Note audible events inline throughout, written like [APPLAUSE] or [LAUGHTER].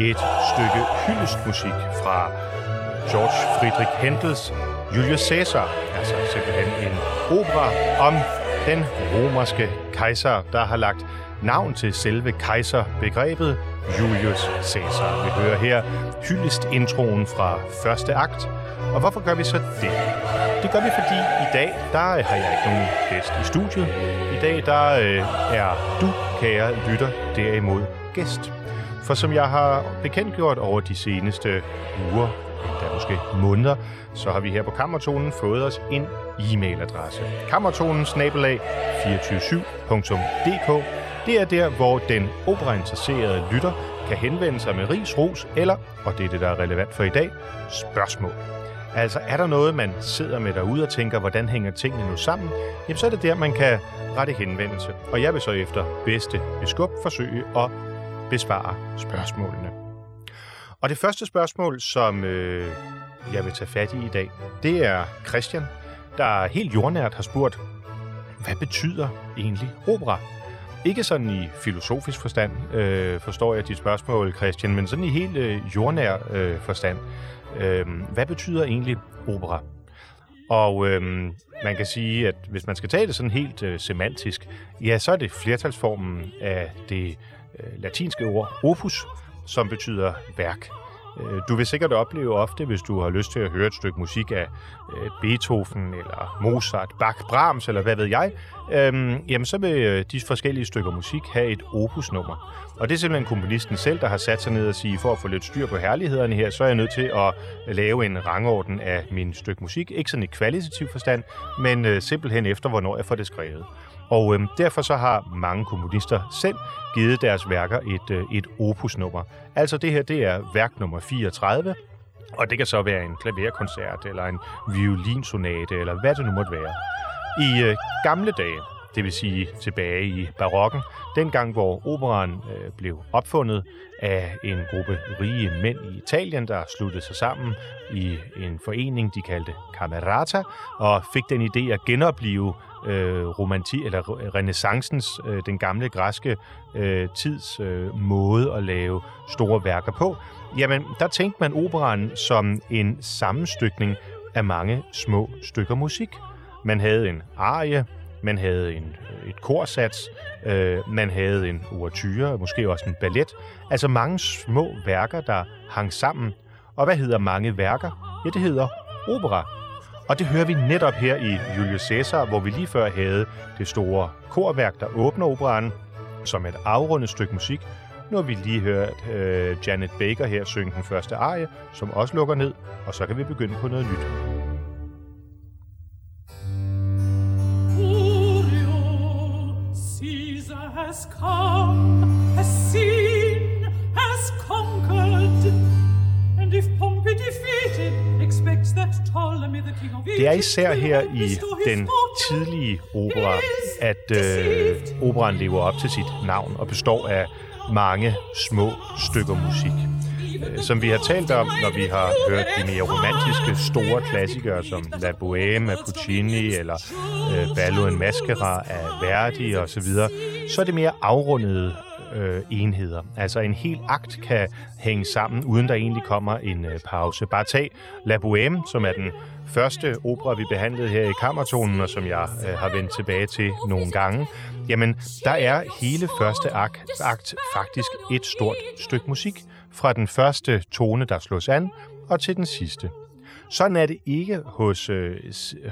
et stykke hyldestmusik fra George Friedrich Händels Julius Caesar, altså simpelthen en opera om den romerske kejser, der har lagt navn til selve kejserbegrebet Julius Caesar. Vi hører her hyldestintroen fra første akt. Og hvorfor gør vi så det? Det gør vi, fordi i dag, der øh, har jeg ikke nogen gæst i studiet. I dag, der øh, er du, kære lytter, derimod gæst. For som jeg har bekendtgjort over de seneste uger, endda måske måneder, så har vi her på Kammertonen fået os en e-mailadresse. Kammertonen snabelag 247.dk Det er der, hvor den operainteresserede lytter kan henvende sig med ris, ros eller, og det er det, der er relevant for i dag, spørgsmål. Altså, er der noget, man sidder med derude og tænker, hvordan hænger tingene nu sammen? Jamen, så er det der, man kan rette henvendelse. Og jeg vil så efter bedste beskub forsøge at besvare spørgsmålene. Og det første spørgsmål, som øh, jeg vil tage fat i i dag, det er Christian, der helt jordnært har spurgt, hvad betyder egentlig opera? Ikke sådan i filosofisk forstand, øh, forstår jeg dit spørgsmål, Christian, men sådan i helt øh, jordnær øh, forstand. Øh, hvad betyder egentlig opera? Og øh, man kan sige, at hvis man skal tage det sådan helt øh, semantisk, ja, så er det flertalsformen af det Øh, latinske ord opus, som betyder værk. Øh, du vil sikkert opleve ofte, hvis du har lyst til at høre et stykke musik af øh, Beethoven, eller Mozart, Bach, Brahms, eller hvad ved jeg, øhm, jamen så vil de forskellige stykker musik have et opusnummer. Og det er simpelthen komponisten selv, der har sat sig ned og sige, for at få lidt styr på herlighederne her, så er jeg nødt til at lave en rangorden af min stykke musik. Ikke sådan i kvalitativ forstand, men simpelthen efter, hvornår jeg får det skrevet. Og øh, derfor så har mange komponister selv givet deres værker et, øh, et opusnummer. Altså det her, det er værk nummer 34, og det kan så være en klaverkoncert, eller en violinsonate, eller hvad det nu måtte være. I øh, gamle dage, det vil sige tilbage i barokken, dengang hvor operan øh, blev opfundet af en gruppe rige mænd i Italien, der sluttede sig sammen i en forening, de kaldte Camerata, og fik den idé at genopleve øh, romanti eller renaissancens, øh, den gamle græske øh, tids øh, måde at lave store værker på, jamen der tænkte man operan som en sammenstykning af mange små stykker musik. Man havde en arie, man havde en, et korsats, øh, man havde en ouverture, måske også en ballet. Altså mange små værker, der hang sammen. Og hvad hedder mange værker? Ja, det hedder opera. Og det hører vi netop her i Julius Caesar, hvor vi lige før havde det store korværk, der åbner operaen, som et afrundet stykke musik. Nu har vi lige hørt øh, Janet Baker her synge den første arie, som også lukker ned, og så kan vi begynde på noget nyt. has come, has seen, has conquered. And if det er især her i den tidlige opera, at øh, operaen lever op til sit navn og består af mange små stykker musik. Øh, som vi har talt om, når vi har hørt de mere romantiske store klassikere som La Bohème af Puccini eller øh, Ballo en Mascara af Verdi osv., så, så er det mere afrundede øh, enheder. Altså en hel akt kan hænge sammen, uden der egentlig kommer en øh, pause. Bare tag La Bohème, som er den første opera, vi behandlede her i Kammertonen, og som jeg øh, har vendt tilbage til nogle gange. Jamen, der er hele første akt, akt faktisk et stort stykke musik, fra den første tone, der slås an, og til den sidste. Sådan er det ikke hos, øh,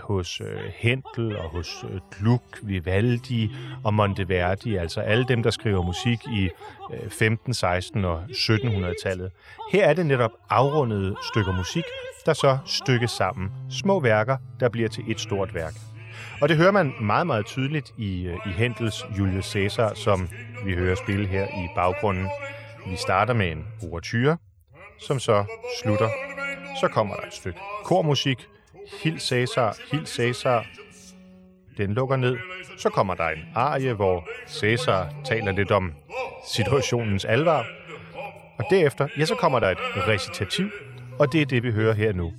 hos øh, Händel og hos øh, Gluck, Vivaldi og Monteverdi, altså alle dem, der skriver musik i øh, 15, 16 og 1700-tallet. Her er det netop afrundede stykker musik, der så stykkes sammen. Små værker, der bliver til et stort værk. Og det hører man meget, meget tydeligt i, øh, i Händels Julius Caesar, som vi hører spille her i baggrunden. Vi starter med en ouverture, som så slutter. Så kommer der et stykke kormusik. Hil Cæsar, Hil Cæsar. Den lukker ned. Så kommer der en arie, hvor Cæsar taler lidt om situationens alvor. Og derefter, ja, så kommer der et recitativ, og det er det, vi hører her nu.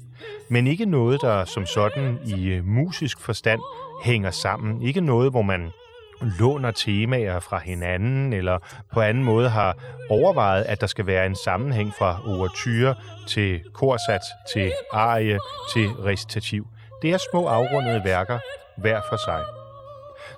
men ikke noget, der som sådan i musisk forstand hænger sammen. Ikke noget, hvor man låner temaer fra hinanden, eller på anden måde har overvejet, at der skal være en sammenhæng fra overtyre til korsats, til arie, til recitativ. Det er små afrundede værker, hver for sig.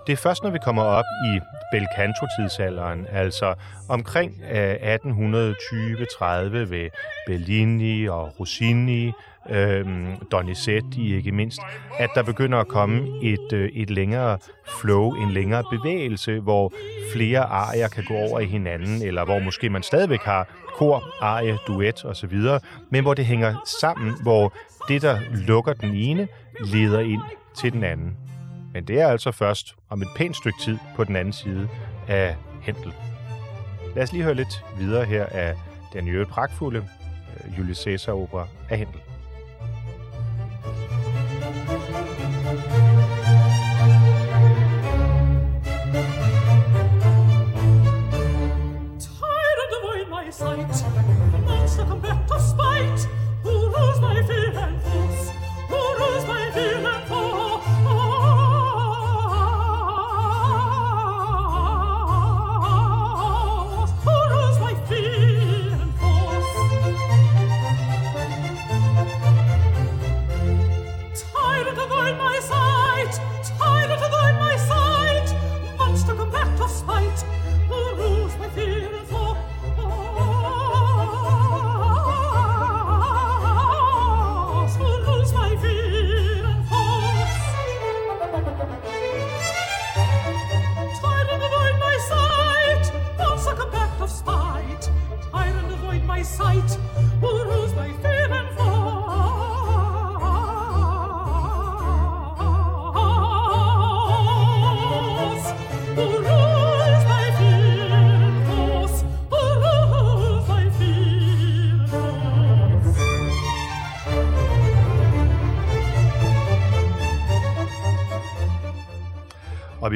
Det er først, når vi kommer op i bel canto-tidsalderen, altså omkring øh, 1820-30 ved Bellini og Rossini, øh, Donizetti ikke mindst, at der begynder at komme et, øh, et længere flow, en længere bevægelse, hvor flere arier kan gå over i hinanden, eller hvor måske man stadigvæk har kor, arie, duet osv., men hvor det hænger sammen, hvor det, der lukker den ene, leder ind til den anden. Men det er altså først om et pænt stykke tid på den anden side af Hentel. Lad os lige høre lidt videre her af den jo pragtfulde øh, Julius Caesar-opera af Hentel.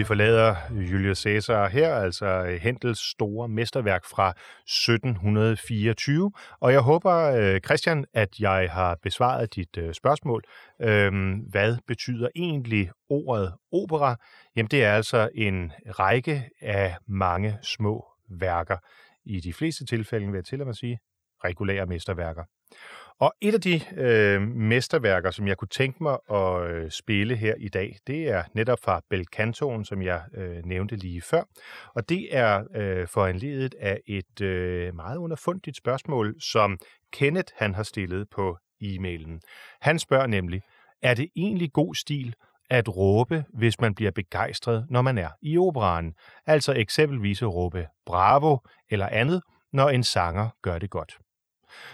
Forlader Julius Caesar her, altså øh, Hentels store mesterværk fra 1724. Og jeg håber, øh, Christian, at jeg har besvaret dit øh, spørgsmål. Øhm, hvad betyder egentlig ordet opera? Jamen det er altså en række af mange små værker. I de fleste tilfælde vil jeg til at sige regulære mesterværker. Og et af de øh, mesterværker, som jeg kunne tænke mig at øh, spille her i dag, det er netop fra Belcantoen, som jeg øh, nævnte lige før. Og det er øh, foranledet af et øh, meget underfundigt spørgsmål, som Kenneth han har stillet på e-mailen. Han spørger nemlig, er det egentlig god stil at råbe, hvis man bliver begejstret, når man er i operaen? Altså eksempelvis at råbe bravo eller andet, når en sanger gør det godt.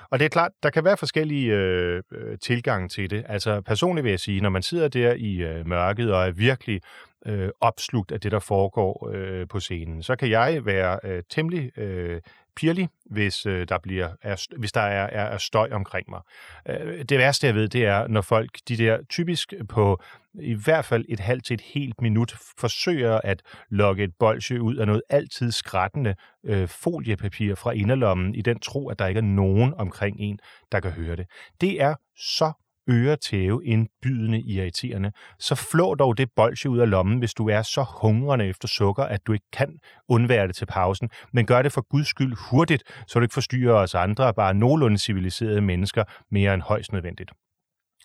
Og det er klart, der kan være forskellige øh, øh, tilgange til det. Altså personligt vil jeg sige, når man sidder der i øh, mørket og er virkelig øh, opslugt af det, der foregår øh, på scenen, så kan jeg være øh, temmelig øh, pirlig, hvis øh, der bliver er, hvis der er, er, er støj omkring mig. Øh, det værste, jeg ved, det er, når folk, de der typisk på i hvert fald et halvt til et helt minut, forsøger at lokke et bolsje ud af noget altid skrættende øh, foliepapir fra inderlommen, i den tro, at der ikke er nogen omkring en, der kan høre det. Det er så øretæve indbydende irriterende, så flå dog det bolsje ud af lommen, hvis du er så hungrende efter sukker, at du ikke kan undvære det til pausen, men gør det for guds skyld hurtigt, så du ikke forstyrrer os andre, bare nogenlunde civiliserede mennesker, mere end højst nødvendigt.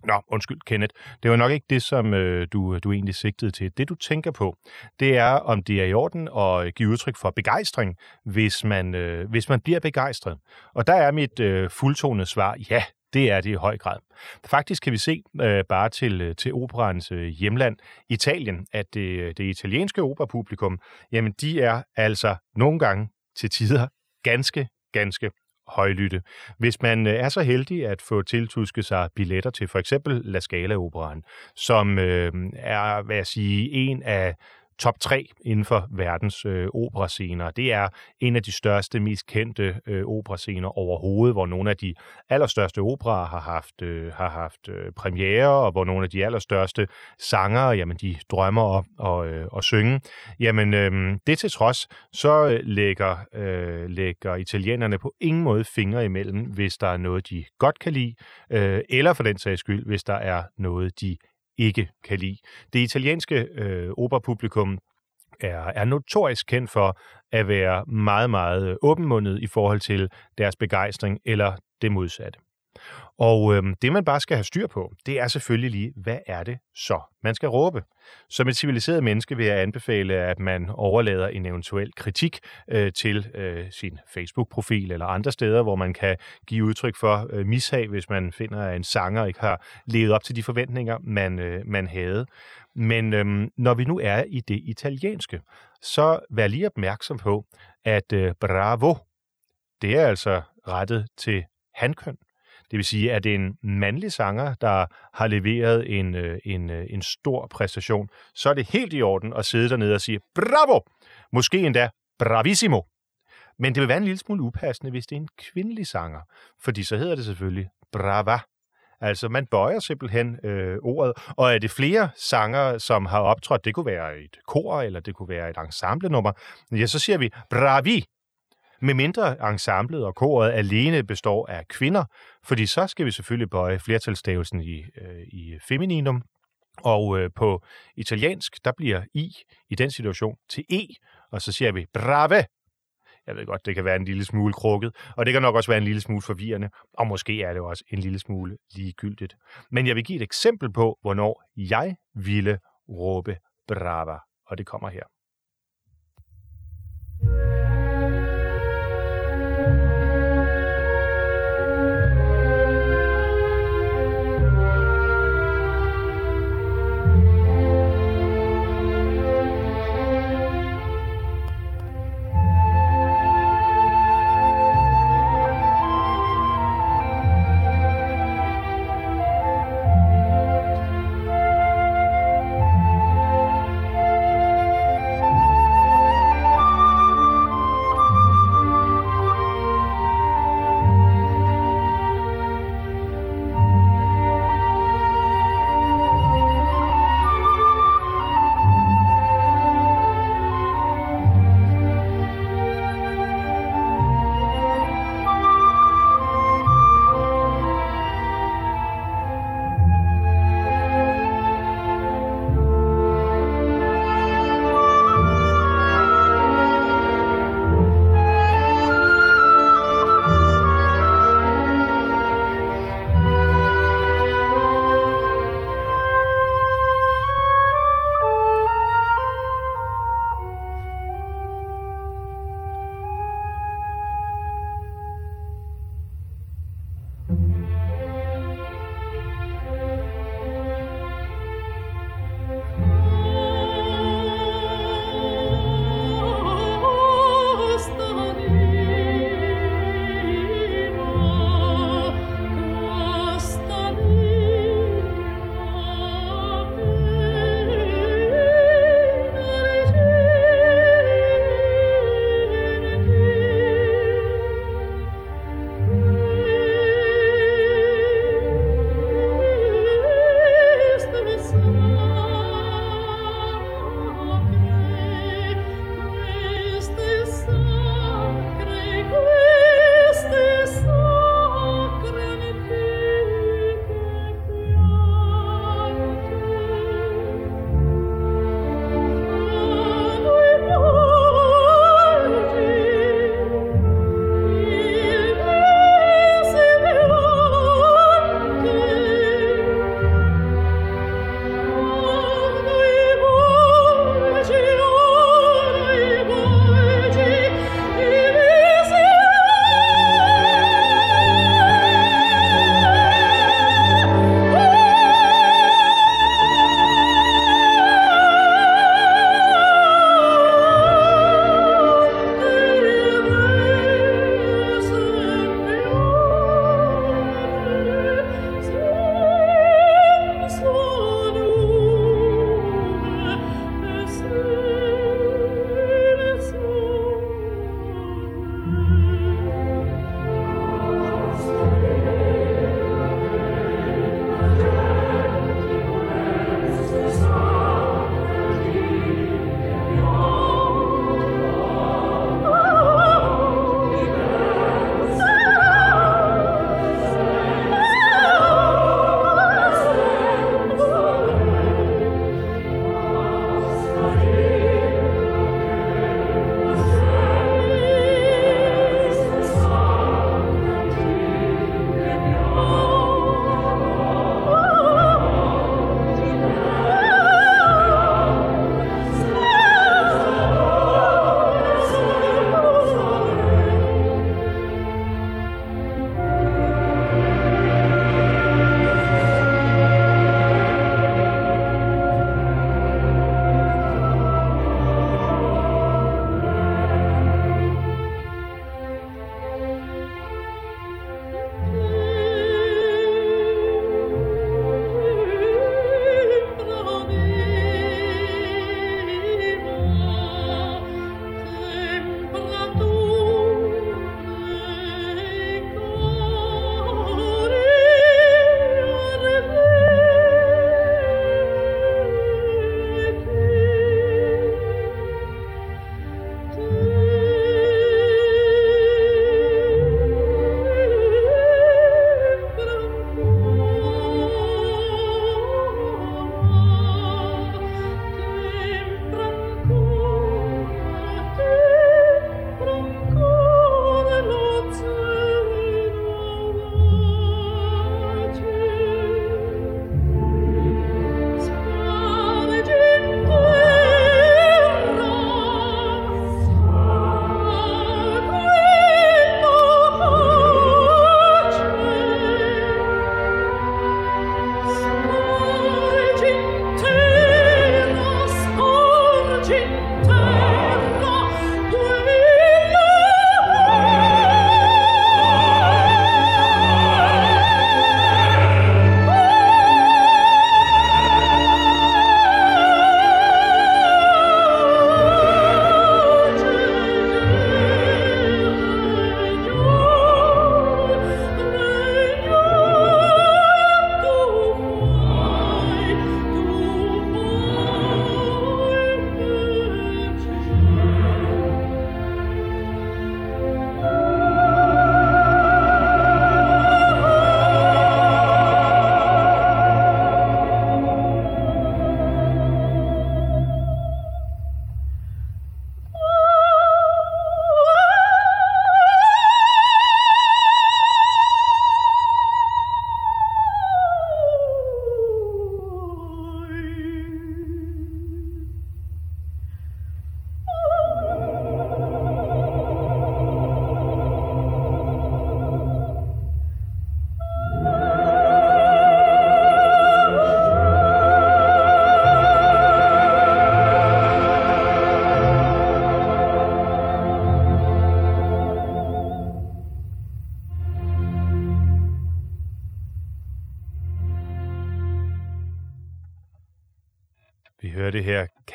Nå, undskyld, Kenneth. Det var nok ikke det, som øh, du, øh, du egentlig sigtede til. Det, du tænker på, det er, om det er i orden at øh, give udtryk for begejstring, hvis man, øh, hvis man bliver begejstret. Og der er mit øh, fuldtonede svar, ja, det er det i høj grad. Faktisk kan vi se øh, bare til, øh, til operans øh, hjemland, Italien, at det, øh, det italienske operapublikum, jamen de er altså nogle gange til tider ganske, ganske højlytte. Hvis man øh, er så heldig at få tiltusket sig billetter til for eksempel La Scala Operan, som øh, er, hvad jeg sige, en af top 3 inden for verdens øh, operascener. Det er en af de største, mest kendte øh, operascener overhovedet, hvor nogle af de allerstørste operer har haft, øh, har haft øh, premiere, og hvor nogle af de allerstørste sangere, jamen de drømmer om at, øh, at synge. Jamen øh, det til trods, så øh, lægger, øh, lægger italienerne på ingen måde fingre imellem, hvis der er noget, de godt kan lide, øh, eller for den sags skyld, hvis der er noget, de ikke kan lide. Det italienske øh, operapublikum er, er notorisk kendt for at være meget, meget øh, åbenmundet i forhold til deres begejstring eller det modsatte. Og øh, det, man bare skal have styr på, det er selvfølgelig lige, hvad er det så, man skal råbe? Som et civiliseret menneske vil jeg anbefale, at man overlader en eventuel kritik øh, til øh, sin Facebook-profil eller andre steder, hvor man kan give udtryk for øh, mishag, hvis man finder, at en sanger ikke har levet op til de forventninger, man, øh, man havde. Men øh, når vi nu er i det italienske, så vær lige opmærksom på, at øh, bravo, det er altså rettet til hankøn. Det vil sige, at det er en mandlig sanger, der har leveret en, øh, en, øh, en stor præstation, så er det helt i orden at sidde dernede og sige bravo, måske endda bravissimo. Men det vil være en lille smule upassende, hvis det er en kvindelig sanger, fordi så hedder det selvfølgelig brava. Altså, man bøjer simpelthen øh, ordet, og er det flere sanger, som har optrådt, det kunne være et kor, eller det kunne være et ensemblenummer, ja, så siger vi bravi, med mindre ensemblet og koret alene består af kvinder, fordi så skal vi selvfølgelig bøje flertalsstavelsen i, øh, i femininum, og øh, på italiensk, der bliver i i den situation til e, og så siger vi brave. Jeg ved godt, det kan være en lille smule krukket, og det kan nok også være en lille smule forvirrende, og måske er det også en lille smule ligegyldigt. Men jeg vil give et eksempel på, hvornår jeg ville råbe brava, og det kommer her. Vi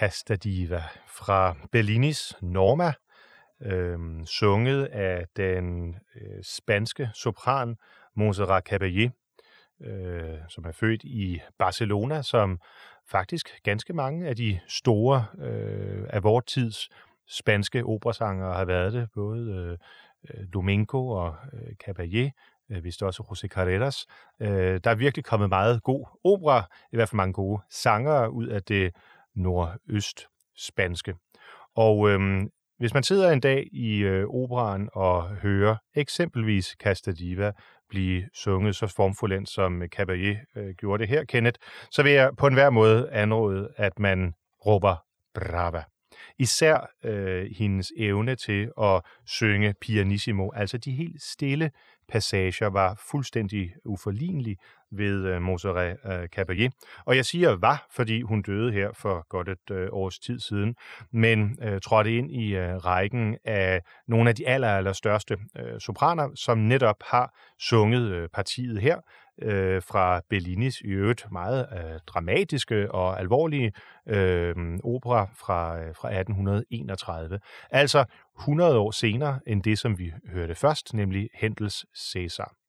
her fra Bellinis Norma, øh, sunget af den øh, spanske sopran Montserrat Caballé, øh, som er født i Barcelona, som faktisk ganske mange af de store øh, af vores tids spanske operasangere har været det, både øh, øh Domingo og øh, Caballé, øh, vist også José Carreras. Øh, der er virkelig kommet meget god opera, i hvert fald mange gode sangere ud af det nordøst-spanske. Og øhm, hvis man sidder en dag i øh, operan og hører eksempelvis Casta Diva blive sunget så formfuldt som Caballé øh, gjorde det her, Kenneth, så vil jeg på enhver måde anråde, at man råber brava. Især øh, hendes evne til at synge pianissimo, altså de helt stille passager, var fuldstændig uforlignelig ved øh, Montserrat øh, Caballé. Og jeg siger var, fordi hun døde her for godt et øh, års tid siden, men øh, trådte ind i øh, rækken af nogle af de aller, aller største øh, sopraner, som netop har sunget øh, partiet her, øh, fra Bellinis i øvrigt meget øh, dramatiske og alvorlige øh, opera fra, øh, fra 1831. Altså 100 år senere end det, som vi hørte først, nemlig Hendels Caesar.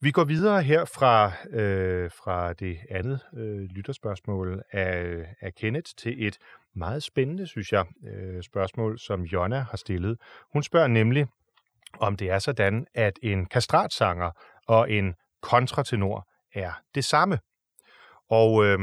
Vi går videre her fra, øh, fra det andet øh, lytterspørgsmål af, af Kenneth til et meget spændende, synes jeg, øh, spørgsmål, som Jonna har stillet. Hun spørger nemlig, om det er sådan, at en kastratsanger og en kontratenor er det samme. Og øh,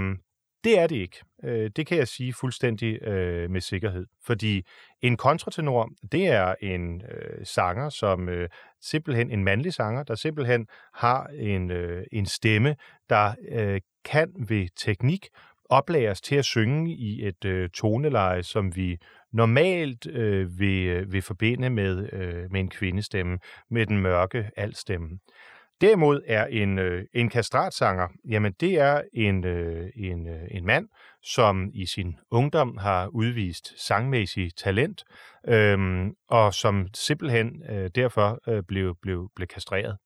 det er det ikke. Øh, det kan jeg sige fuldstændig øh, med sikkerhed. Fordi en kontratenor, det er en øh, sanger, som øh, simpelthen en mandlig sanger, der simpelthen har en, øh, en stemme, der øh, kan ved teknik oplæres til at synge i et øh, toneleje, som vi normalt øh, vil, øh, vil forbinde med, øh, med en kvindestemme, med den mørke altstemme. Derimod er en, øh, en kastratsanger, jamen det er en, øh, en, øh, en mand, som i sin ungdom har udvist sangmæssig talent, øh, og som simpelthen øh, derfor øh, blev, blev, blev kastreret.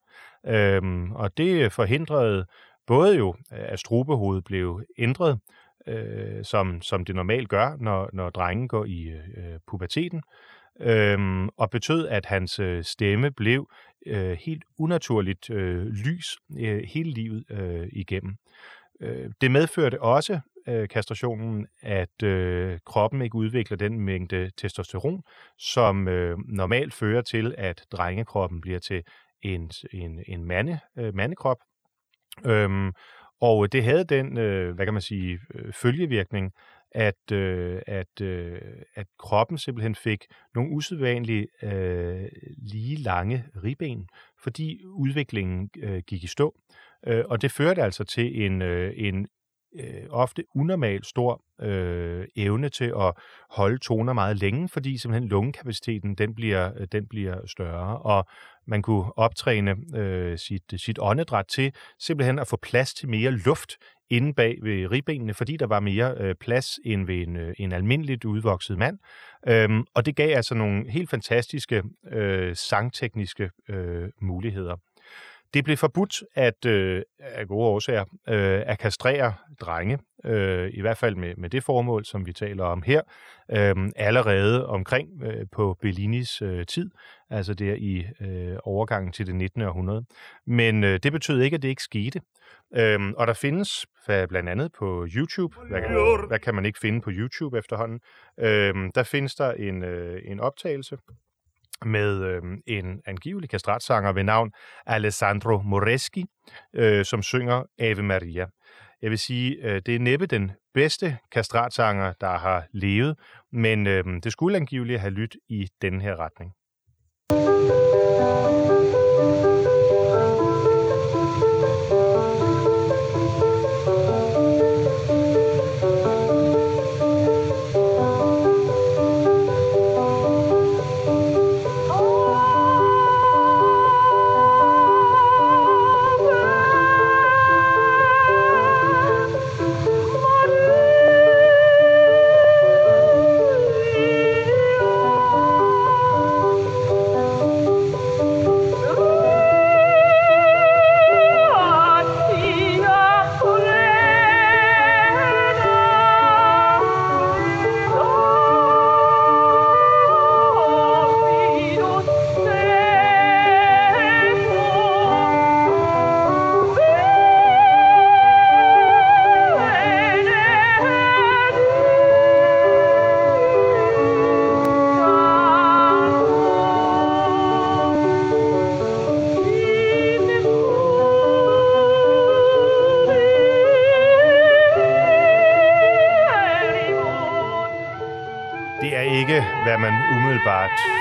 Øh, og det forhindrede både jo, øh, at strubehovedet blev ændret, øh, som, som det normalt gør, når, når drengen går i øh, puberteten, øhm, og betød, at hans øh, stemme blev øh, helt unaturligt øh, lys øh, hele livet øh, igennem. Øh, det medførte også øh, kastrationen, at øh, kroppen ikke udvikler den mængde testosteron, som øh, normalt fører til, at drengekroppen bliver til en, en, en mande, øh, mandekrop. Øhm, og det havde den, øh, hvad kan man sige, øh, følgevirkning, at, øh, at, øh, at kroppen simpelthen fik nogle usædvanlige øh, lige lange ribben, fordi udviklingen øh, gik i stå. Øh, og det førte altså til en, øh, en øh, ofte unormal stor øh, evne til at holde toner meget længe, fordi simpelthen lungekapaciteten den bliver, øh, den bliver større, og man kunne optræne øh, sit, sit åndedræt til simpelthen at få plads til mere luft inde bag ved ribbenene, fordi der var mere øh, plads end ved en, øh, en almindeligt udvokset mand. Øhm, og det gav altså nogle helt fantastiske øh, sangtekniske øh, muligheder. Det blev forbudt at, øh, af gode årsager øh, at kastrere drenge, øh, i hvert fald med, med det formål, som vi taler om her, øh, allerede omkring øh, på Bellinis øh, tid, altså der i øh, overgangen til det 19. århundrede. Men øh, det betød ikke, at det ikke skete. Øh, og der findes blandt andet på YouTube, hvad kan, hvad kan man ikke finde på YouTube efterhånden, øh, der findes der en, øh, en optagelse med øh, en angivelig kastratsanger ved navn Alessandro Moreschi, øh, som synger Ave Maria. Jeg vil sige, øh, det er næppe den bedste kastratsanger, der har levet, men øh, det skulle angiveligt have lyttet i den her retning. ikke,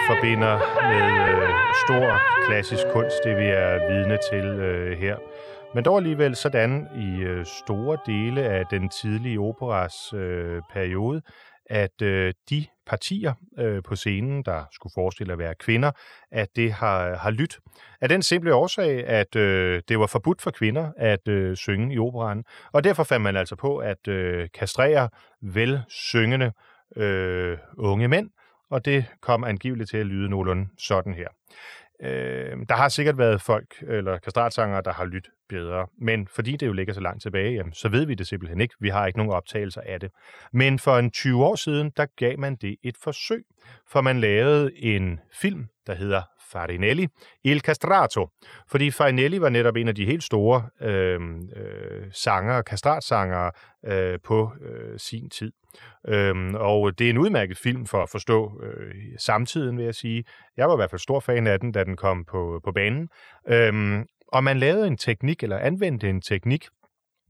forbinder med øh, stor klassisk kunst, det vi er vidne til øh, her. Men dog alligevel sådan i øh, store dele af den tidlige operas øh, periode, at øh, de partier øh, på scenen, der skulle forestille at være kvinder, at det har, har lyttet. Af den simple årsag, at øh, det var forbudt for kvinder at øh, synge i operan, og derfor fandt man altså på at øh, kastrere vel syngende øh, unge mænd, og det kom angiveligt til at lyde nogenlunde sådan her. Øh, der har sikkert været folk, eller kastratsangere, der har lyttet bedre, men fordi det jo ligger så langt tilbage, jamen, så ved vi det simpelthen ikke. Vi har ikke nogen optagelser af det. Men for en 20 år siden, der gav man det et forsøg, for man lavede en film, der hedder Farinelli, Il Castrato. Fordi Farinelli var netop en af de helt store øh, øh, sanger, kastratsanger øh, på øh, sin tid. Øhm, og det er en udmærket film for at forstå øh, samtiden, vil jeg sige. Jeg var i hvert fald stor fan af den, da den kom på, på banen. Øhm, og man lavede en teknik, eller anvendte en teknik,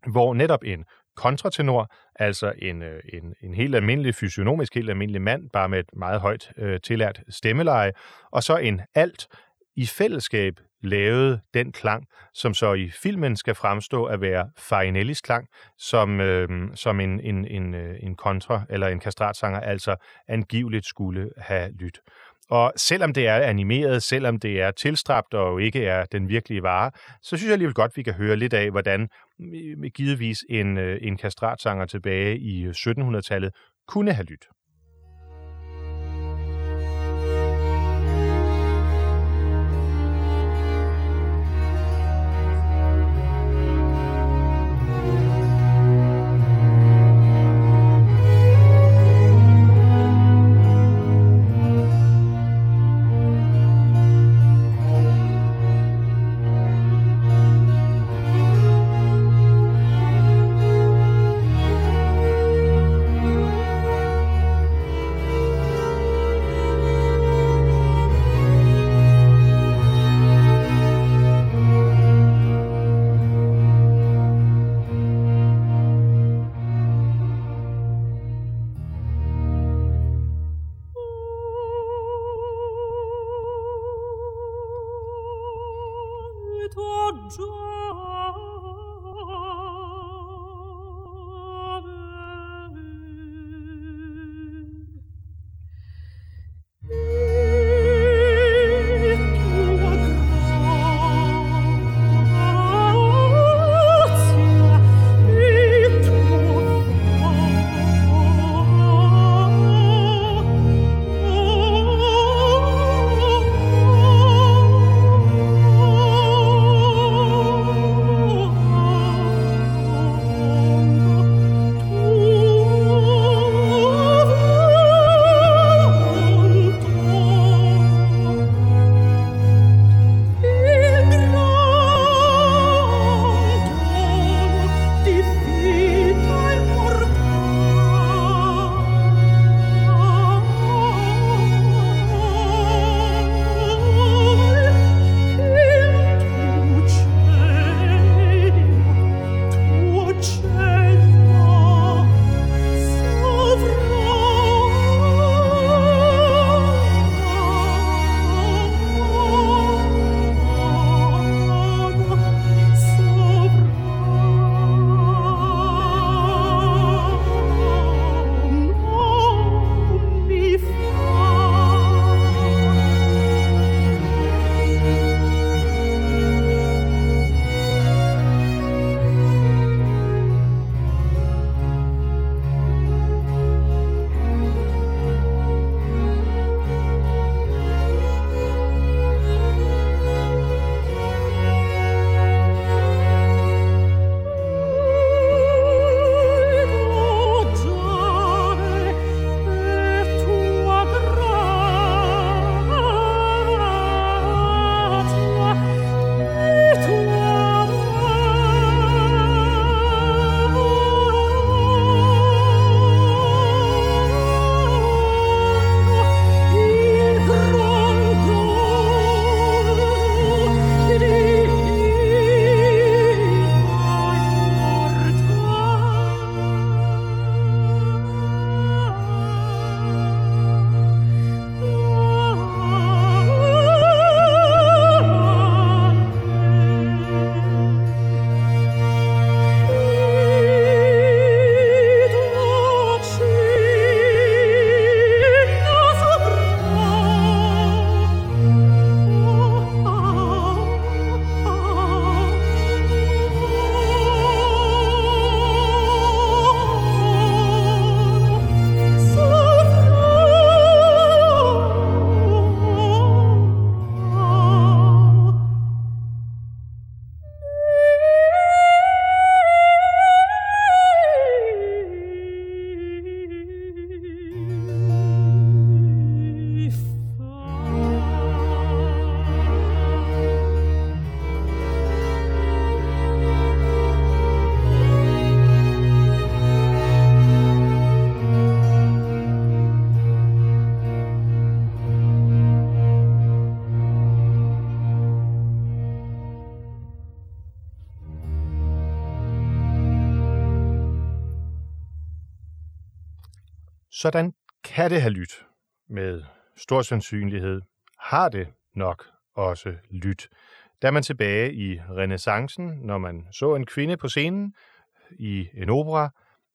hvor netop en kontratenor, altså en, øh, en, en helt almindelig fysionomisk, helt almindelig mand, bare med et meget højt øh, tillært stemmeleje, og så en alt i fællesskab lavede den klang, som så i filmen skal fremstå at være Farinellis klang, som, øh, som en, en, en, øh, en kontra eller en kastratsanger altså angiveligt skulle have lyttet. Og selvom det er animeret, selvom det er tilstrabt og ikke er den virkelige vare, så synes jeg alligevel godt, vi kan høre lidt af, hvordan øh, givetvis en, øh, en kastratsanger tilbage i øh, 1700-tallet kunne have lyttet. Sådan kan det have lyttet med stor sandsynlighed har det nok også lyt. Da man tilbage i renaissancen, når man så en kvinde på scenen i en opera,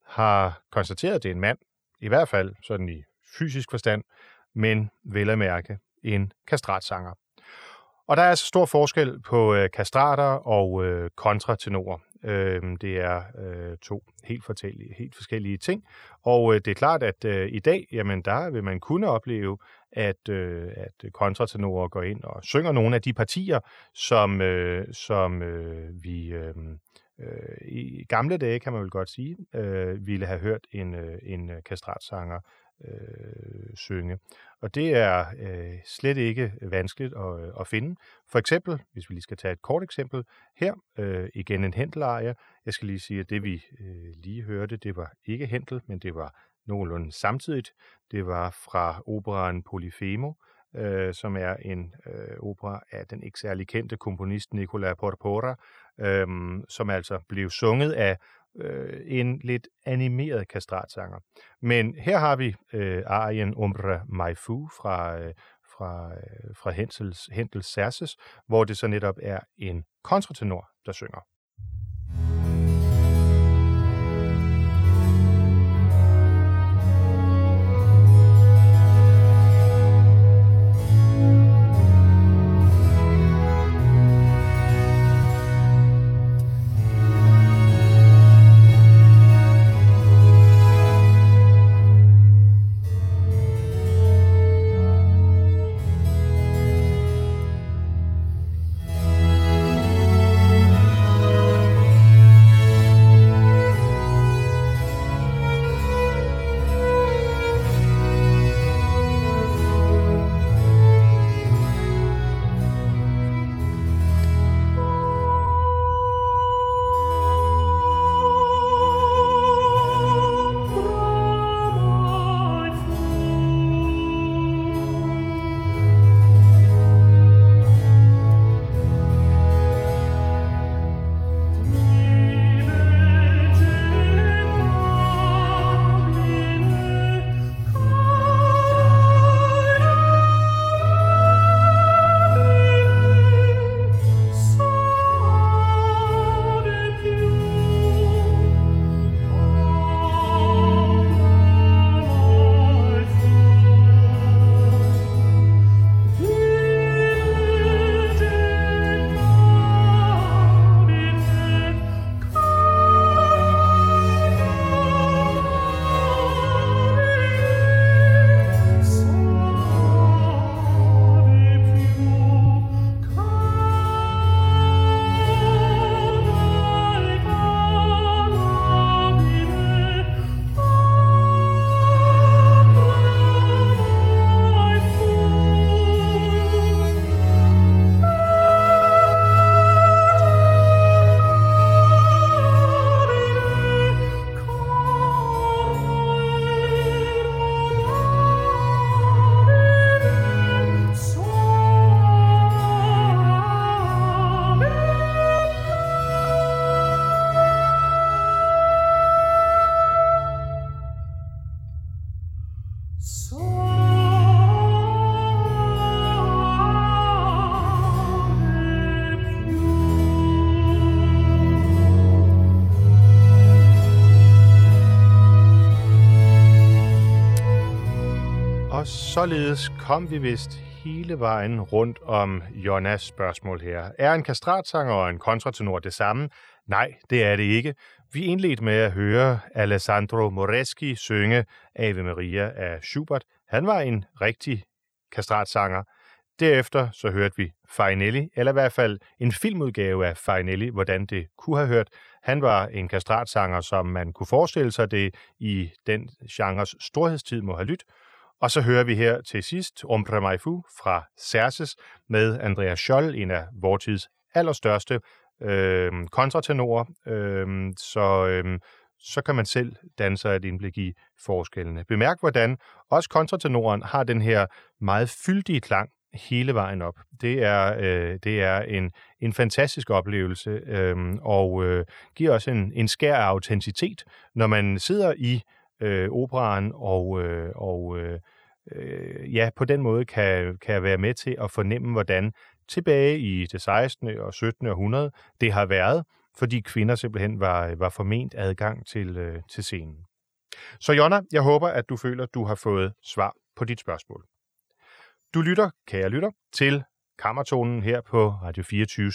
har konstateret, at det er en mand, i hvert fald sådan i fysisk forstand, men vel at mærke en kastratsanger. Og der er altså stor forskel på øh, kastrater og øh, kontratenorer. Øh, det er øh, to helt, fortællige, helt forskellige ting. Og øh, det er klart, at øh, i dag, jamen der vil man kunne opleve, at, øh, at kontratenorer går ind og synger nogle af de partier, som, øh, som øh, vi øh, øh, i gamle dage, kan man vel godt sige, øh, ville have hørt en, øh, en øh, kastratsanger øh, synge. Og det er øh, slet ikke vanskeligt at, øh, at finde. For eksempel, hvis vi lige skal tage et kort eksempel her, øh, igen en Händel-arie. Jeg skal lige sige, at det vi øh, lige hørte, det var ikke hentel, men det var nogenlunde samtidigt. Det var fra operaen Polifemo, øh, som er en øh, opera af den ikke særlig kendte komponist Nicola Porpora, øh, som altså blev sunget af øh, en lidt animeret kastratsanger. Men her har vi øh, arien Umbra Maifu fra, øh, fra, øh, fra Hensels, Hentels Serses, hvor det så netop er en kontratenor, der synger. Således kom vi vist hele vejen rundt om Jonas spørgsmål her. Er en kastratsanger og en kontratenor det samme? Nej, det er det ikke. Vi indledte med at høre Alessandro Moreschi synge Ave Maria af Schubert. Han var en rigtig kastratsanger. Derefter så hørte vi Farinelli, eller i hvert fald en filmudgave af Farinelli, hvordan det kunne have hørt. Han var en kastratsanger, som man kunne forestille sig det i den genres storhedstid må have lyttet. Og så hører vi her til sidst Ombre Maifu fra Cerses med Andreas Scholl, en af vortids allerstørste øh, kontratenorer. Øh, så, øh, så kan man selv danne sig et indblik i forskellene. Bemærk, hvordan også kontratenoren har den her meget fyldige klang hele vejen op. Det er, øh, det er en, en fantastisk oplevelse, øh, og øh, giver også en, en skær af autenticitet, når man sidder i øh, operan og, øh, og øh, øh, ja, på den måde kan, kan jeg være med til at fornemme, hvordan tilbage i det 16. og 17. århundrede det har været, fordi kvinder simpelthen var, var forment adgang til, øh, til scenen. Så Jonna, jeg håber, at du føler, at du har fået svar på dit spørgsmål. Du lytter, kære lytter, til Kammertonen her på Radio 24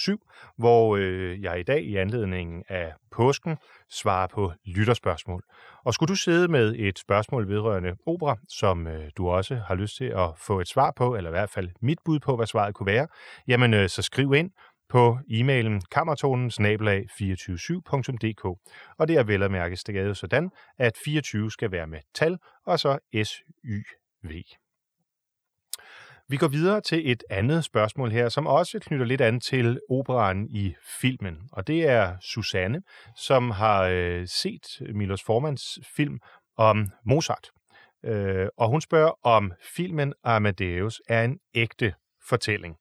hvor øh, jeg i dag i anledningen af påsken svarer på lytterspørgsmål. Og skulle du sidde med et spørgsmål vedrørende opera, som øh, du også har lyst til at få et svar på, eller i hvert fald mit bud på, hvad svaret kunne være, jamen øh, så skriv ind på e-mailen kammertonen 247.dk. Og det er vel at mærke stikkade sådan, at 24 skal være med tal, og så S-Y-V. Vi går videre til et andet spørgsmål her, som også knytter lidt an til operaen i filmen. Og det er Susanne, som har øh, set Milos Formans film om Mozart. Øh, og hun spørger, om filmen Amadeus er en ægte fortælling.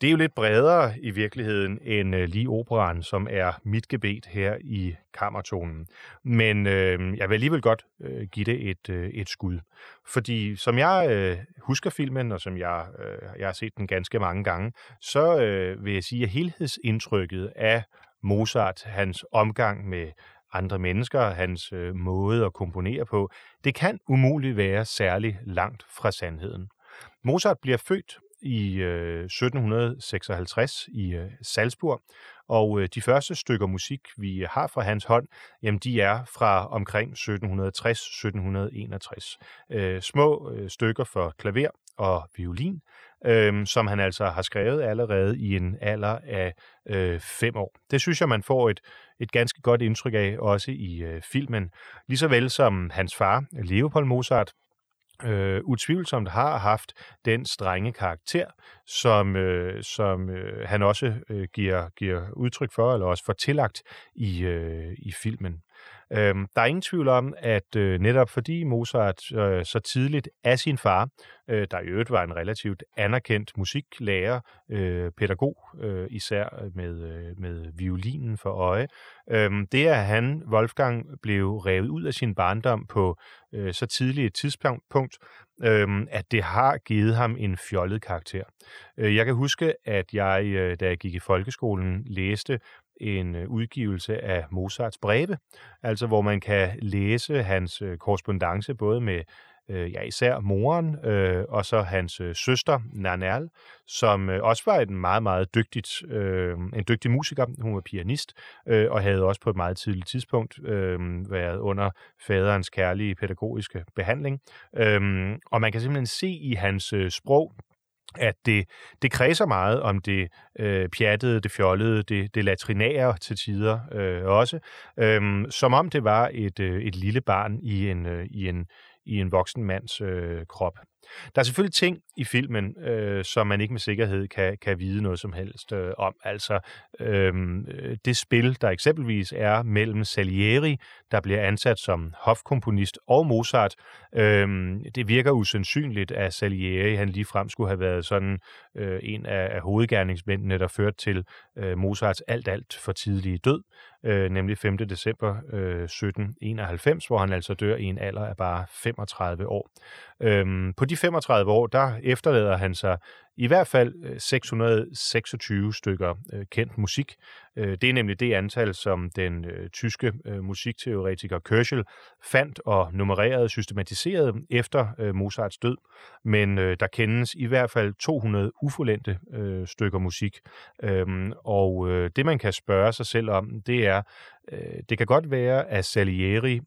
Det er jo lidt bredere i virkeligheden end øh, lige operaen, som er mit gebet her i kammertonen. Men øh, jeg vil alligevel godt øh, give det et, øh, et skud. Fordi som jeg øh, husker filmen, og som jeg, øh, jeg har set den ganske mange gange, så øh, vil jeg sige, at helhedsindtrykket af Mozart, hans omgang med andre mennesker, hans øh, måde at komponere på, det kan umuligt være særlig langt fra sandheden. Mozart bliver født i øh, 1756 i øh, Salzburg, og øh, de første stykker musik, vi har fra hans hånd, jamen de er fra omkring 1760-1761. Øh, små øh, stykker for klaver og violin, øh, som han altså har skrevet allerede i en alder af øh, fem år. Det synes jeg, man får et, et ganske godt indtryk af, også i øh, filmen. Ligeså vel som hans far, Leopold Mozart, øh, utvivlsomt har haft den strenge karakter, som, øh, som øh, han også øh, giver, giver udtryk for, eller også får tillagt i, øh, i filmen. Øhm, der er ingen tvivl om, at øh, netop fordi Mozart øh, så tidligt af sin far, øh, der i øvrigt var en relativt anerkendt musiklærer, øh, pædagog øh, især øh, med, øh, med violinen for øje, øh, det er han, Wolfgang, blev revet ud af sin barndom på øh, så tidligt et tidspunkt, øh, at det har givet ham en fjollet karakter. Øh, jeg kan huske, at jeg, øh, da jeg gik i folkeskolen, læste en øh, udgivelse af Mozarts breve, altså hvor man kan læse hans øh, korrespondence både med øh, ja, især moren øh, og så hans øh, søster Nanal, som øh, også var en meget, meget dygtigt, øh, en dygtig musiker. Hun var pianist øh, og havde også på et meget tidligt tidspunkt øh, været under faderens kærlige pædagogiske behandling. Øh, og man kan simpelthen se i hans øh, sprog, at det, det kredser meget om det øh, pjattede, det fjollede, det, det latrinære til tider øh, også, øh, som om det var et, øh, et lille barn i en, øh, i en, i en voksen mands øh, krop. Der er selvfølgelig ting i filmen, øh, som man ikke med sikkerhed kan, kan vide noget som helst øh, om. Altså øhm, øh, det spil, der eksempelvis er mellem Salieri, der bliver ansat som hofkomponist, og Mozart, øh, det virker usandsynligt, at Salieri han lige frem skulle have været sådan øh, en af, af hovedgerningsmændene, der førte til øh, Mozarts alt-alt for tidlige død, øh, nemlig 5. december øh, 1791, hvor han altså dør i en alder af bare 35 år. Øhm, på de 35 år, der efterlader han sig i hvert fald øh, 626 stykker øh, kendt musik. Øh, det er nemlig det antal, som den tyske musikteoretiker Kørschel fandt og nummererede systematiseret efter Mozarts død. Men der kendes i hvert fald 200 ufuldendte stykker musik. Øhm, og det man kan spørge sig selv om, det er, det kan godt være, at Salieri,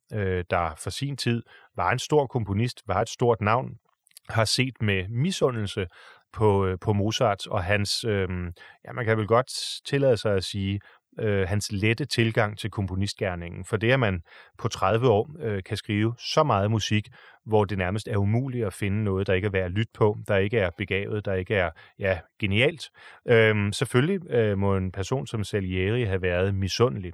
der for sin tid var en stor komponist, var et stort navn, har set med misundelse på, øh, på Mozart og hans, øh, ja, man kan vel godt tillade sig at sige, øh, hans lette tilgang til komponistgærningen. For det, at man på 30 år øh, kan skrive så meget musik, hvor det nærmest er umuligt at finde noget, der ikke er værd at lytte på, der ikke er begavet, der ikke er ja, genialt. Øh, selvfølgelig øh, må en person som Salieri have været misundelig.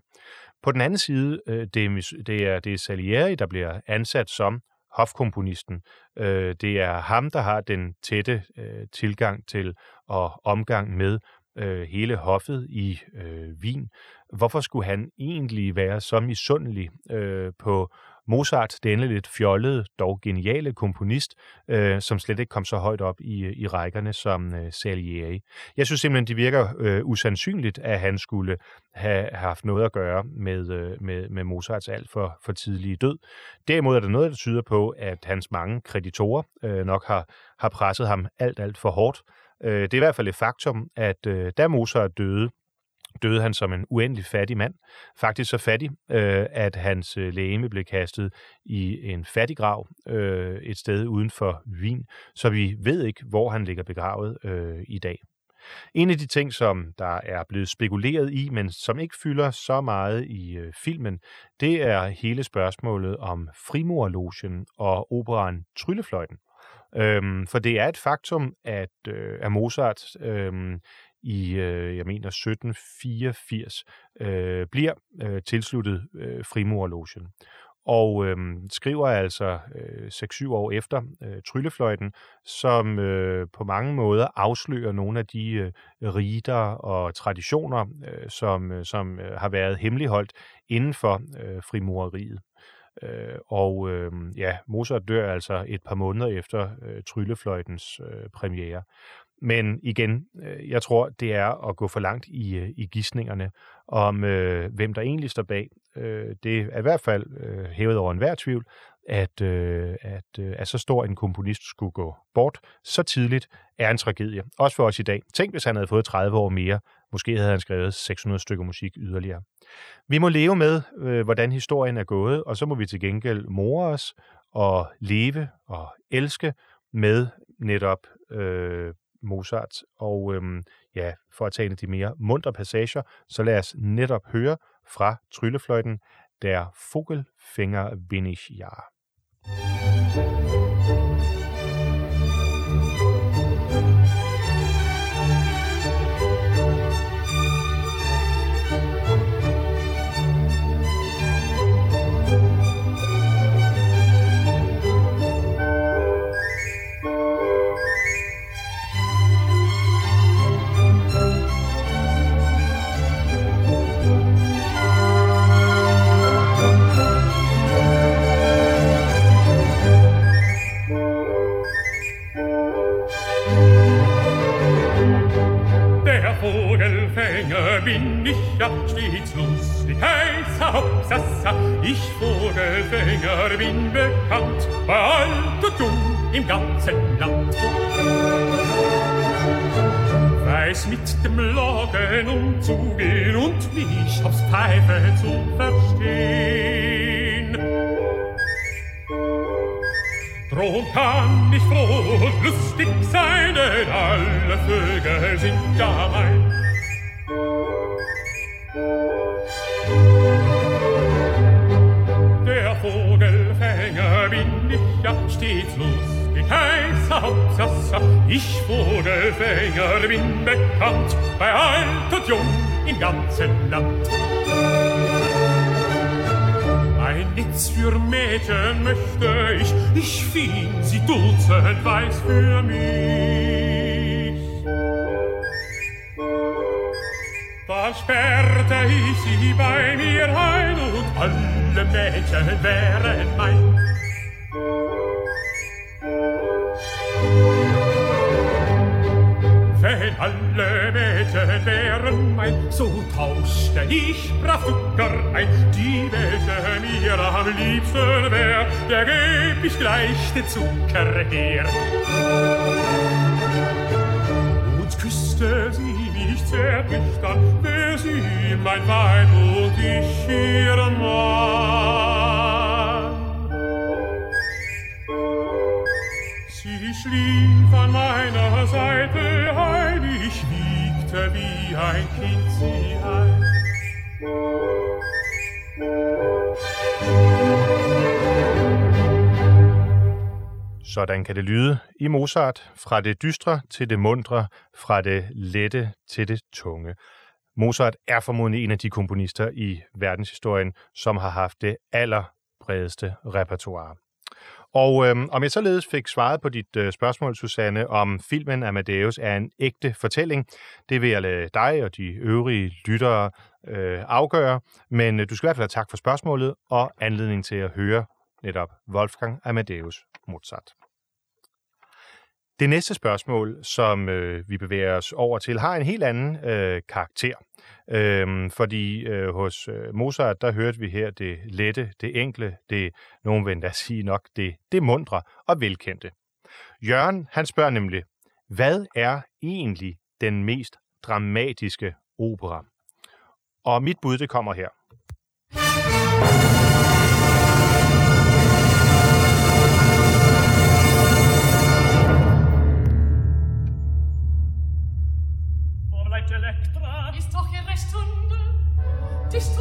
På den anden side, øh, det, er, det, er, det er Salieri, der bliver ansat som hofkomponisten. Øh, det er ham, der har den tætte øh, tilgang til og omgang med øh, hele hoffet i øh, Wien. Hvorfor skulle han egentlig være så misundelig øh, på Mozart, det lidt fjollede, dog geniale komponist, øh, som slet ikke kom så højt op i, øh, i rækkerne som øh, Salieri. Jeg synes simpelthen, det virker øh, usandsynligt, at han skulle have haft noget at gøre med, øh, med, med Mozarts alt for, for tidlige død. Derimod er der noget, der tyder på, at hans mange kreditorer øh, nok har, har presset ham alt, alt for hårdt. Øh, det er i hvert fald et faktum, at øh, da Mozart døde, døde han som en uendelig fattig mand. Faktisk så fattig, øh, at hans øh, lægeme blev kastet i en fattiggrav øh, et sted uden for Wien, så vi ved ikke, hvor han ligger begravet øh, i dag. En af de ting, som der er blevet spekuleret i, men som ikke fylder så meget i øh, filmen, det er hele spørgsmålet om frimurlogen og operan Tryllefløjten. Øhm, for det er et faktum, at, øh, at Mozart øhm, i, øh, jeg mener, 1784 øh, bliver øh, tilsluttet øh, frimurlogen og øh, skriver altså øh, 6-7 år efter øh, Tryllefløjten, som øh, på mange måder afslører nogle af de øh, riter og traditioner, øh, som, øh, som øh, har været hemmeligholdt inden for øh, frimureriet. Øh, og øh, ja, Mozart dør altså et par måneder efter øh, Tryllefløjtens øh, premiere. Men igen, øh, jeg tror, det er at gå for langt i, øh, i gissningerne om, øh, hvem der egentlig står bag. Øh, det er i hvert fald øh, hævet over enhver tvivl, at, øh, at, øh, at så stor en komponist skulle gå bort så tidligt, er en tragedie. Også for os i dag. Tænk, hvis han havde fået 30 år mere. Måske havde han skrevet 600 stykker musik yderligere. Vi må leve med, øh, hvordan historien er gået, og så må vi til gengæld more os og leve og elske med netop øh, Mozart. Og øhm, ja, for at tage en af de mere mundre passager, så lad os netop høre fra Tryllefløjten, der Vogelfinger bin ich ja. bin ja stets lustig, heißer Hopsassa. Ich Vogelfänger bin bekannt, bei alt und jung im ganzen Land. Weiß mit dem Loggen umzugehen und mich aufs Pfeife zu verstehen. Drum kann ich froh und lustig sein, denn alle Vögel sind ja mein. Vogelfänger bin ich ja stets lustig, heißer Hauptsasser. Ich Vogelfänger bin bekannt, bei alt und jung im ganzen Land. Ein Netz für Mädchen möchte ich, ich fing sie dutzend weiß für mich. Sperrte ich sie bei mir ein und alle Mädchen wären mein. Wenn alle Mädchen wären mein, so tauschte ich brav ein. Die, welche mir am liebsten wär, der geb ich gleich den Zucker her. Und küsste sie mich zärtlich dann, wär sie mein Weib und ich ihr Mann. Sie schlief an meiner Seite ein, ich wiegte wie ein Kind sie ein. Sådan kan det lyde i Mozart, fra det dystre til det mundre, fra det lette til det tunge. Mozart er formodentlig en af de komponister i verdenshistorien, som har haft det allerbredeste repertoire. Og øhm, om jeg således fik svaret på dit øh, spørgsmål, Susanne, om filmen Amadeus er en ægte fortælling, det vil jeg lade dig og de øvrige lyttere øh, afgøre. Men øh, du skal i hvert fald have tak for spørgsmålet og anledning til at høre netop Wolfgang Amadeus Mozart. Det næste spørgsmål, som øh, vi bevæger os over til, har en helt anden øh, karakter. Øhm, fordi øh, hos øh, Mozart, der hørte vi her det lette, det enkle, det, nogen vil endda [LAUGHS] sige nok, det, det mundre og velkendte. Jørgen, han spørger nemlig, hvad er egentlig den mest dramatiske opera? Og mit bud, det kommer her. Just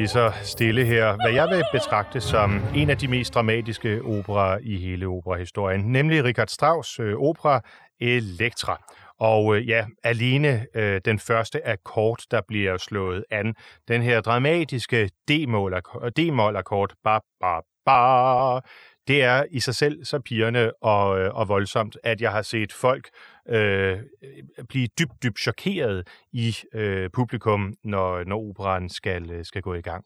lige så stille her, hvad jeg vil betragte som en af de mest dramatiske operer i hele operahistorien, nemlig Richard Strauss' øh, opera Elektra. Og øh, ja, alene øh, den første akkord, der bliver slået an, den her dramatiske D-mol-akkord, ba, ba, ba, det er i sig selv så pigerne og, øh, og voldsomt, at jeg har set folk øh, blive dybt, dybt chokeret i øh, publikum, når, når operan skal, øh, skal gå i gang.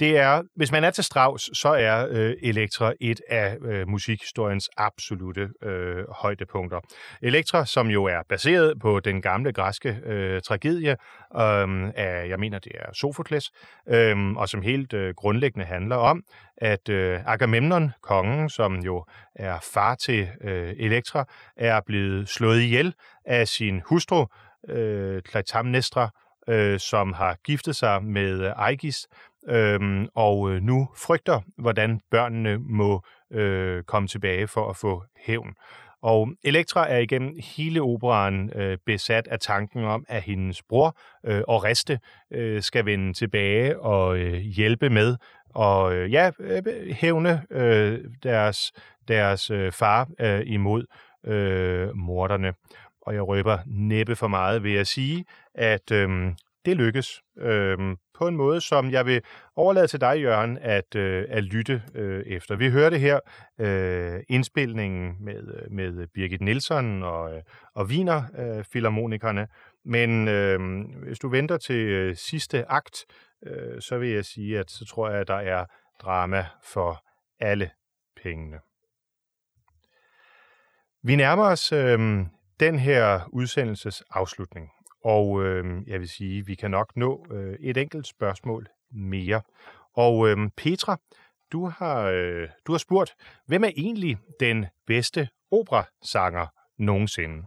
Det er, hvis man er til Strauss, så er øh, Elektra et af øh, musikhistoriens absolute øh, højdepunkter. Elektra, som jo er baseret på den gamle græske øh, tragedie øh, af, jeg mener det er Sofokles, øh, og som helt øh, grundlæggende handler om, at øh, Agamemnon, kongen, som jo er far til øh, Elektra, er blevet slået ihjel af sin hustru, øh, Clytemnestra, øh, som har giftet sig med øh, Aegis, øhm, og øh, nu frygter, hvordan børnene må øh, komme tilbage for at få hævn. Og Elektra er igennem hele operaen øh, besat af tanken om, at hendes bror øh, Oreste øh, skal vende tilbage og øh, hjælpe med og øh, ja, øh, hævne øh, deres, deres øh, far øh, imod øh, morderne. Og jeg røber næppe for meget ved at sige, at øh, det lykkes øh, på en måde, som jeg vil overlade til dig, Jørgen, at, øh, at lytte øh, efter. Vi hørte her øh, indspilningen med, øh, med Birgit Nielsen og, øh, og Wiener øh, Philharmonikerne, men øh, hvis du venter til øh, sidste akt, øh, så vil jeg sige, at så tror jeg, at der er drama for alle pengene. Vi nærmer os øh, den her udsendelses afslutning, og øh, jeg vil sige, vi kan nok nå øh, et enkelt spørgsmål mere. Og øh, Petra, du har, øh, du har spurgt, hvem er egentlig den bedste operasanger nogensinde?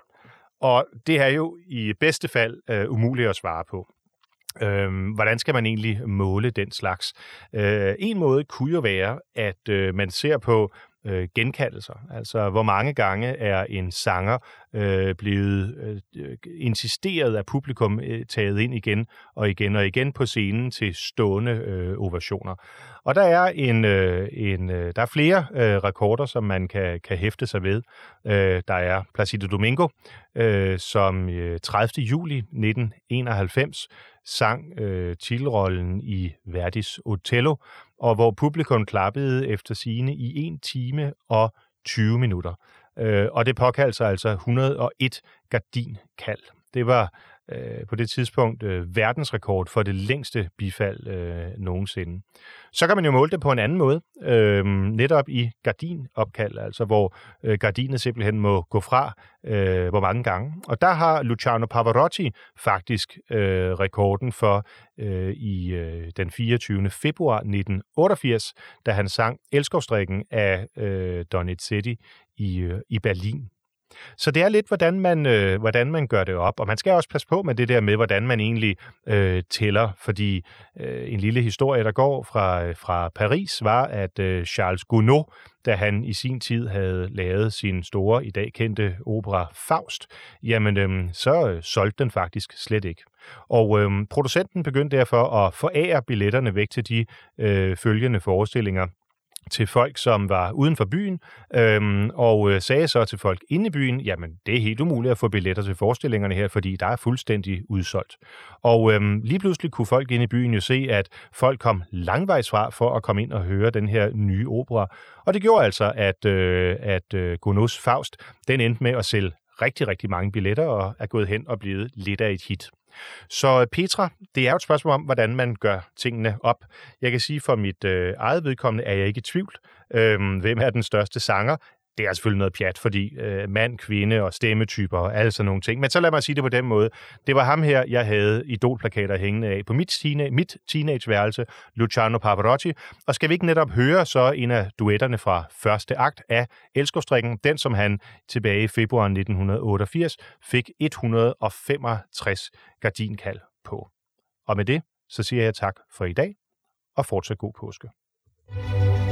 Og det er jo i bedste fald øh, umuligt at svare på. Øhm, hvordan skal man egentlig måle den slags? Øh, en måde kunne jo være, at øh, man ser på, øh, genkaldelser. Altså, hvor mange gange er en sanger øh, blevet øh, insisteret af publikum øh, taget ind igen og igen og igen på scenen til stående øh, ovationer. Og der er en, øh, en øh, der er flere øh, rekorder, som man kan, kan hæfte sig ved. Øh, der er Placido Domingo, øh, som øh, 30. juli 1991 sang øh, titelrollen i Verdis Otello, og hvor publikum klappede efter sine i 1 time og 20 minutter. Øh, og det påkaldte sig altså 101 gardinkald. Det var øh, på det tidspunkt øh, verdensrekord for det længste bifald øh, nogensinde. Så kan man jo måle det på en anden måde, øh, netop i gardinopkald, altså hvor øh, gardinet simpelthen må gå fra øh, hvor mange gange. Og der har Luciano Pavarotti faktisk øh, rekorden for øh, i øh, den 24. februar 1988, da han sang Elskovstrikken af øh, Donizetti i, øh, i Berlin. Så det er lidt, hvordan man, øh, hvordan man gør det op. Og man skal også passe på med det der med, hvordan man egentlig øh, tæller. Fordi øh, en lille historie, der går fra, øh, fra Paris, var, at øh, Charles Gounod, da han i sin tid havde lavet sin store, i dag kendte opera Faust, jamen øh, så øh, solgte den faktisk slet ikke. Og øh, producenten begyndte derfor at forære billetterne væk til de øh, følgende forestillinger til folk, som var uden for byen, øhm, og øh, sagde så til folk inde i byen, jamen det er helt umuligt at få billetter til forestillingerne her, fordi der er fuldstændig udsolgt. Og øhm, lige pludselig kunne folk inde i byen jo se, at folk kom langvejs fra for at komme ind og høre den her nye opera. Og det gjorde altså, at, øh, at øh, Gounod's Faust, den endte med at sælge rigtig, rigtig mange billetter og er gået hen og blevet lidt af et hit. Så Petra, det er jo et spørgsmål om, hvordan man gør tingene op. Jeg kan sige for mit øh, eget vedkommende, er jeg ikke i tvivl. Øhm, hvem er den største sanger? Det er selvfølgelig noget pjat, fordi øh, mand, kvinde og stemmetyper og alle sådan nogle ting. Men så lad mig sige det på den måde. Det var ham her, jeg havde idolplakater hængende af på mit, teen- mit teenageværelse, Luciano Pavarotti. Og skal vi ikke netop høre så en af duetterne fra første akt af Elskovstrikken, den som han tilbage i februar 1988 fik 165 gardinkald på. Og med det, så siger jeg tak for i dag, og fortsat god påske. Voglio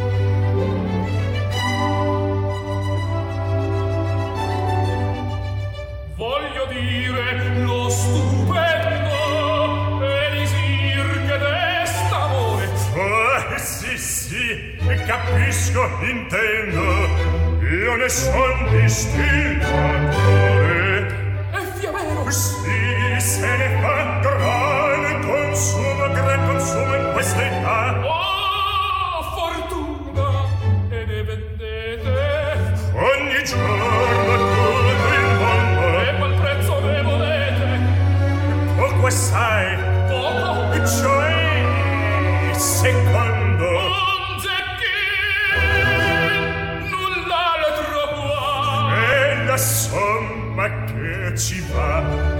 capisco intendo io ne son distillatore e fiamero sì se ne fa gran consumo gran consumo in questa età. Oh fortuna e ne vendete. Ogni giorno tutto il mondo. E qual prezzo ne volete? Poco assai. Poco? E cioè secondo somma che ci va.